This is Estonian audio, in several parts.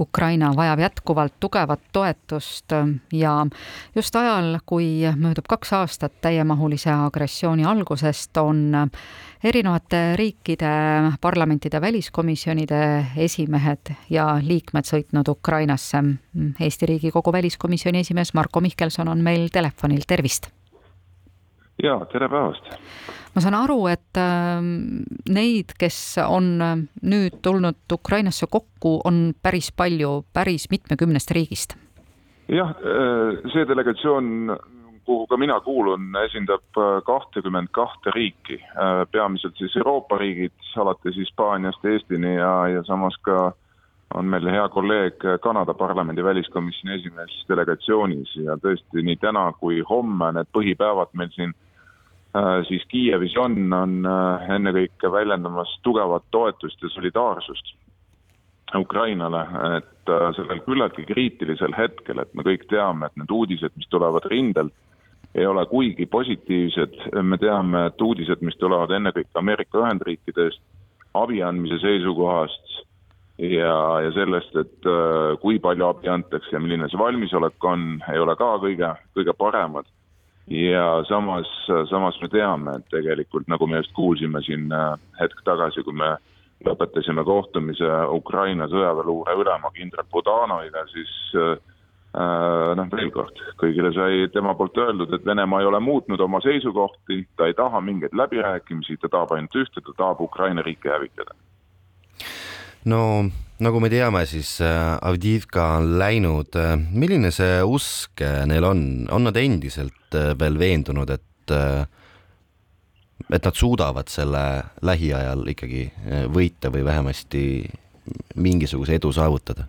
Ukraina vajab jätkuvalt tugevat toetust ja just ajal, kui möödub kaks aastat täiemahulise agressiooni algusest, on erinevate riikide parlamentide väliskomisjonide esimehed ja liikmed sõitnud Ukrainasse. Eesti Riigikogu väliskomisjoni esimees Marko Mihkelson on meil telefonil, tervist! jaa, tere päevast! Ma saan aru, et ähm, neid, kes on äh, nüüd tulnud Ukrainasse kokku, on päris palju, päris mitmekümnest riigist. jah, äh, see delegatsioon, kuhu ka mina kuulun, esindab äh, kahtekümmend kahte riiki, peamiselt siis Euroopa riigid, alates Hispaaniast Eestini ja, ja samas ka on meil hea kolleeg Kanada parlamendi väliskomisjoni esimees delegatsioonis ja tõesti nii täna kui homme need põhipäevad meil siin Äh, siis Kiievis on, on äh, ennekõike väljendamas tugevat toetust ja solidaarsust Ukrainale, et äh, sellel küllaltki kriitilisel hetkel, et me kõik teame, et need uudised, mis tulevad rindelt, ei ole kuigi positiivsed, me teame, et uudised, mis tulevad ennekõike Ameerika Ühendriikidest abi andmise seisukohast ja, ja sellest, et kui palju abi antakse ja milline see valmisolek on, ei ole ka kõige, kõige paremad ja samas, samas me teame, et tegelikult nagu me just kuulsime siin äh, hetk tagasi, kui me lõpetasime kohtumise Ukraina sõjaväeluure ülema kindral Budanoviga, siis äh, äh, noh, veel kord, kõigile sai tema poolt öeldud, et Venemaa ei ole muutnud oma seisukohti, ta ei taha mingeid läbirääkimisi, ta tahab ainult ühte, ta tahab Ukraina riiki hävitada. no nagu me teame, siis äh, Avdivka on läinud, äh, milline see usk äh, neil on, on nad endiselt veel veendunud, et et nad suudavad selle lähiajal ikkagi võita või vähemasti mingisuguse edu saavutada?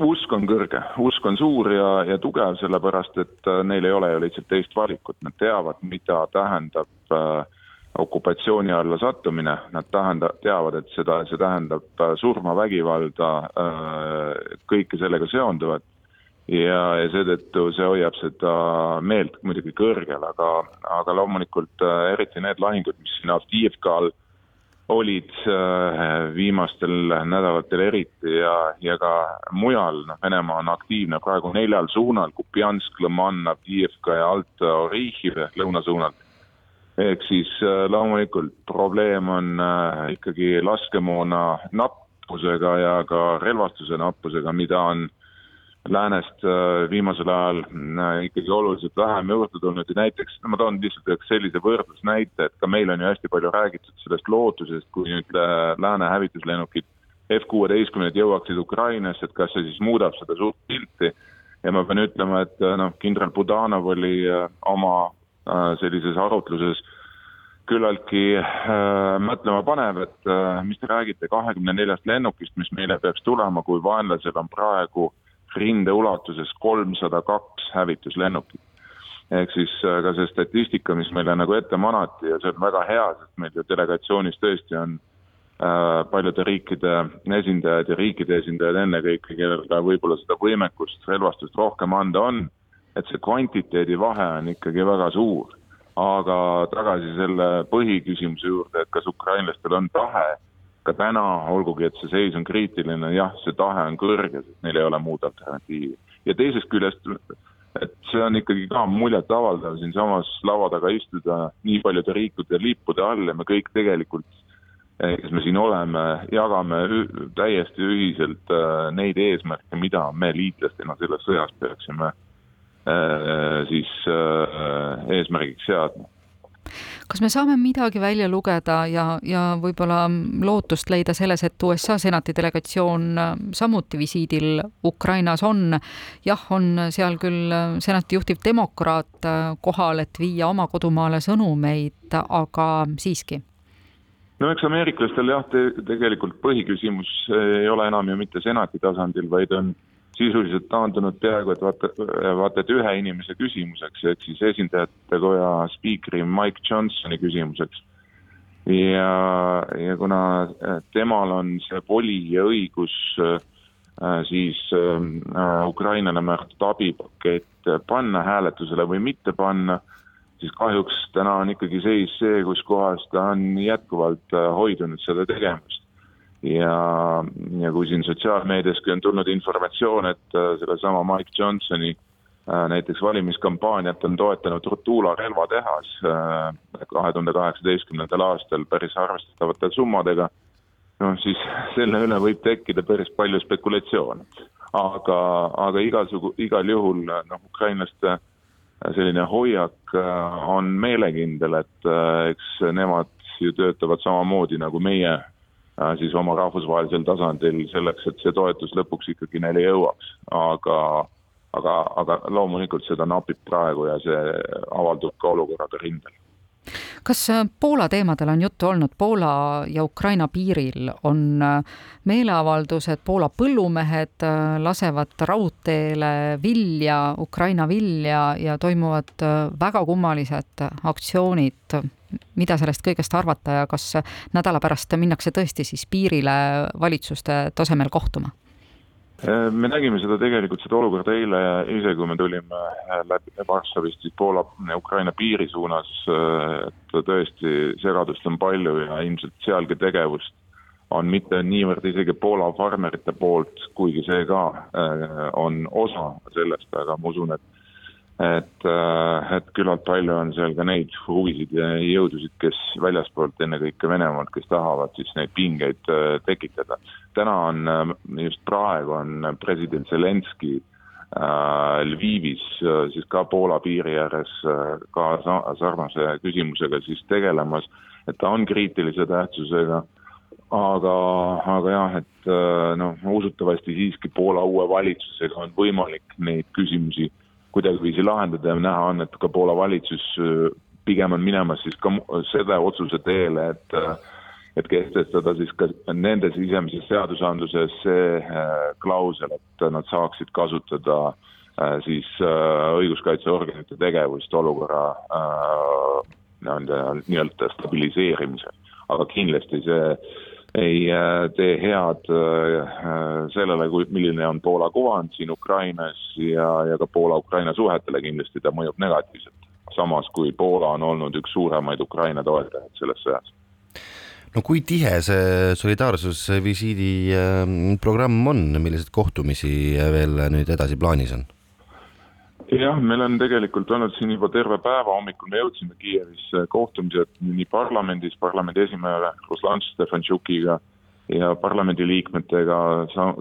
usk on kõrge, usk on suur ja, ja tugev, sellepärast et neil ei ole ju lihtsalt teist valikut, nad teavad, mida tähendab äh, okupatsiooni alla sattumine, nad tähenda-, teavad, et seda, see tähendab äh, surma, vägivalda, äh, kõike sellega seonduvat. ja, ja seetõttu see hoiab seda meelt muidugi kõrgel, aga, aga loomulikult äh, eriti need lahingud, mis siin Avdijivkal olid viimastel nädalatel eriti ja, ja ka mujal, noh, Venemaa on aktiivne praegu neljal suunal, Kupjansk, Lõman, Avdijivka ja Alt-Orihiv ehk lõunasuunal ehk siis äh, loomulikult probleem on äh, ikkagi laskemoona nappusega ja ka relvastuse nappusega, mida on läänest äh, viimasel ajal ikkagi oluliselt vähem juurde tulnud. Ja näiteks, ma toon lihtsalt üheks sellise võrdlusnäite, et ka meil on ju hästi palju räägitud sellest lootusest, kui nüüd lääne hävituslennukid F-kuueteistkümned jõuaksid Ukrainasse, et kas see siis muudab seda suurt pilti. Ja ma pean ütlema, et noh, kindral Budanov oli oma sellises arutluses küllaltki äh, mõtlema panev, et äh, mis te räägite kahekümne neljast lennukist, mis meile peaks tulema, kui vaenlasel on praegu rinde ulatuses kolmsada kaks hävituslennukit. ehk siis äh, ka see statistika, mis meile nagu ette manati ja see on väga hea, sest meil ju delegatsioonis tõesti on äh, paljude riikide esindajad ja riikide esindajad ennekõike, kellel ka võib-olla seda võimekust, relvastust rohkem anda on et see kvantiteedi vahe on ikkagi väga suur. aga tagasi selle põhiküsimuse juurde, et kas ukrainlastel on tahe, ka täna, olgugi et see seis on kriitiline, jah, see tahe on kõrge, sest neil ei ole muud alternatiivi. ja teisest küljest, et see on ikkagi ka muljetavaldav siinsamas laua taga istuda nii paljude riikide lippude all ja me kõik tegelikult kes me siin oleme, jagame täiesti ühiselt äh, neid eesmärke, mida me liitlastena selles sõjas peaksime siis äh, eesmärgiks seadma kas me saame midagi välja lugeda ja, ja võib-olla lootust leida selles, et USA senati delegatsioon äh, samuti visiidil Ukrainas on. jah, on seal küll senati juhtiv demokraat kohal, et viia oma kodumaale sõnumeid, aga siiski no eks ameeriklastel jah te, tegelikult põhiküsimus ei ole enam ju mitte senati tasandil, vaid on sisuliselt taandunud peaaegu et vaata, vaata et ühe inimese küsimuseks, ehk siis esindajate koja spiikri Mike Johnsoni küsimuseks. ja, ja kuna temal on see voli ja õigus äh, siis äh, Ukrainale määratud abipakett panna hääletusele või mitte panna, siis kahjuks täna on ikkagi seis see, kus kohas ta on jätkuvalt äh, hoidunud seda tegemast ja, ja kui siin sotsiaalmeediaski on tulnud informatsioon, et sellesama Mike Johnsoni näiteks valimiskampaaniat on toetanud Rutula relvatehas kahe tuhande kaheksateistkümnendal aastal päris arvestatavate summadega, noh siis selle üle võib tekkida päris palju spekulatsioone. aga, aga igasugu, igal juhul noh, ukrainlaste selline hoiak on meelekindel, et eks nemad ju töötavad samamoodi nagu meie Äh, siis oma rahvusvahelisel tasandil selleks, et see toetus lõpuks ikkagi neile jõuaks, aga aga, aga loomulikult seda napib praegu ja see avaldub ka olukorraga rindel kas äh, Poola teemadel on juttu olnud, Poola ja Ukraina piiril on äh, meeleavaldused, Poola põllumehed lasevad raudteele vilja, Ukraina vilja ja toimuvad väga kummalised aktsioonid mida sellest kõigest arvata ja kas nädala pärast minnakse tõesti siis piirile valitsuste tasemel kohtuma? Me nägime seda tegelikult, seda olukorda eile ise, kui me tulime läbi Varssavist siis Poola-Ukraina piiri suunas, et tõesti segadust on palju ja ilmselt sealgi tegevust on mitte niivõrd isegi Poola farmerite poolt, kuigi see ka on osa sellest, aga ma usun, et et, äh, et küllalt palju on seal ka neid huvisid ja jõudusid, kes väljaspoolt, ennekõike Venemaalt, kes tahavad siis neid pingeid äh, tekitada. täna on, äh, just praegu on president Zelenskõi Lvivis, siis ka Poola piiri ääres ka sarnase küsimusega siis tegelemas, et ta on kriitilise tähtsusega aga, aga jah, et noh, usutavasti siiski Poola uue valitsusega on võimalik neid küsimusi kuidagiviisi lahendada ja näha on, et ka Poola valitsus pigem on minemas siis ka selle otsuse teele, et et kehtestada siis ka nende sisemises seadusandluses see klausel, et nad saaksid kasutada siis õiguskaitseorganite tegevust olukorra nii-öelda, nii-öelda stabiliseerimisel. aga kindlasti see ei äh, tee head äh, sellele, kui, milline on Poola kuvand siin Ukrainas ja, ja ka Poola-Ukraina suhetele kindlasti ta mõjub negatiivselt. samas, kui Poola on olnud üks suuremaid Ukraina toetajaid selles sõjas no kui tihe see solidaarsusvisiidi äh, programm on, milliseid kohtumisi veel nüüd edasi plaanis on? Jah, meil on tegelikult olnud siin juba terve päeva, hommikul me jõudsime Kiievisse kohtumised nii parlamendis, parlamendi esimehe Ruslan Stefanšukiga ja parlamendiliikmetega,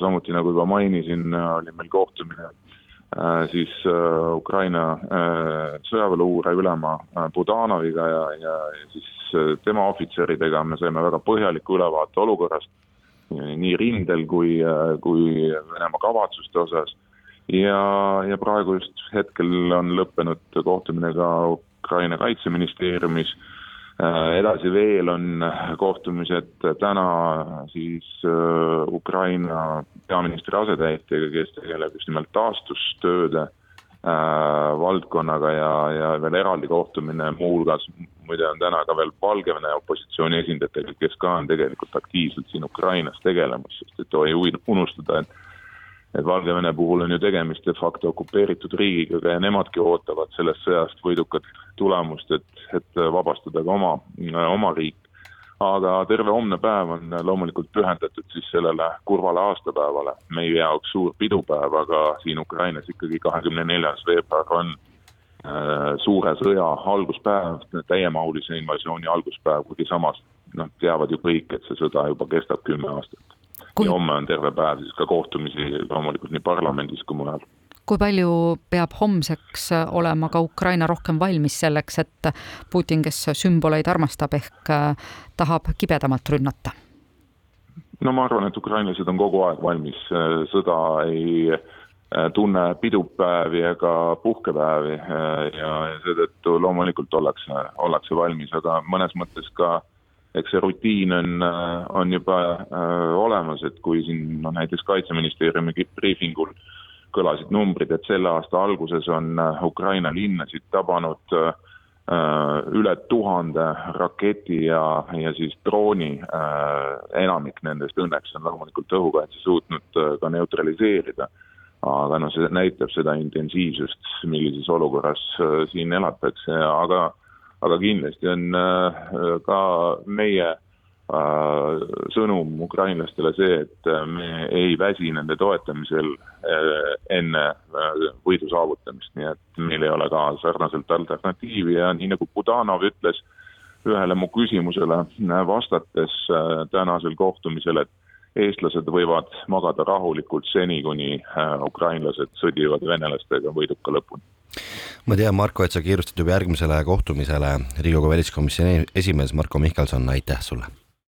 samuti nagu juba mainisin, oli meil kohtumine äh, siis äh, Ukraina äh, sõjaväeluure ülema Budanoviga ja, ja, ja siis tema ohvitseridega. Me saime väga põhjaliku ülevaate olukorrast nii rindel kui, kui Venemaa kavatsuste osas ja, ja praegu just hetkel on lõppenud kohtumine ka Ukraina kaitseministeeriumis. Äh, edasi veel on kohtumised täna siis äh, Ukraina peaministri asetäitjaga, kes tegeleb just nimelt taastustööde äh, valdkonnaga ja, ja veel eraldi kohtumine muuhulgas muide on täna ka veel Valgevene opositsiooni esindajatega, kes ka on tegelikult aktiivselt siin Ukrainas tegelemas, sest et ei tohi unustada, et et Valgevene puhul on ju tegemist de facto okupeeritud riigiga ja nemadki ootavad sellest sõjast võidukat tulemust, et, et vabastada ka oma, oma riik. aga terve homne päev on loomulikult pühendatud siis sellele kurvale aastapäevale, meie jaoks suur pidupäev, aga siin Ukrainas ikkagi kahekümne neljas veebruar on äh, suure sõja alguspäev, täiemahulise invasiooni alguspäev, kuigi samas noh, teavad ju kõik, et see sõda juba kestab kümme aastat kui... ja homme on terve päev siis ka kohtumisi loomulikult nii parlamendis kui mujal kui palju peab homseks olema ka Ukraina rohkem valmis selleks, et Putin, kes sümboleid armastab, ehk tahab kibedamalt rünnata? no ma arvan, et ukrainlased on kogu aeg valmis, sõda ei tunne pidupäevi ega puhkepäevi ja seetõttu loomulikult ollakse, ollakse valmis, aga mõnes mõttes ka äh, eks see rutiin on, äh, on juba äh, olemas, et kui siin noh, näiteks Kaitseministeeriumi briifingul kõlasid numbrid, et selle aasta alguses on äh, Ukraina linnasid tabanud äh, üle tuhande raketi ja, ja siis drooni äh,, enamik nendest õnneks on loomulikult õhukaitse suutnud äh, ka neutraliseerida. aga noh, see näitab seda intensiivsust, millises olukorras äh, siin elatakse, aga aga kindlasti on äh, ka meie sõnum ukrainlastele see, et me ei väsi nende toetamisel enne võidu saavutamist, nii et meil ei ole ka sarnaselt alternatiivi ja nii nagu Budanov ütles ühele mu küsimusele vastates tänasel kohtumisel, et eestlased võivad magada rahulikult seni, kuni äh, ukrainlased sõdivad venelastega võiduka lõpuni. Ma tean, Marko, et sa kiirustad juba järgmisele kohtumisele, Riigikogu väliskomisjoni esimees Marko Mihkelson, aitäh sulle!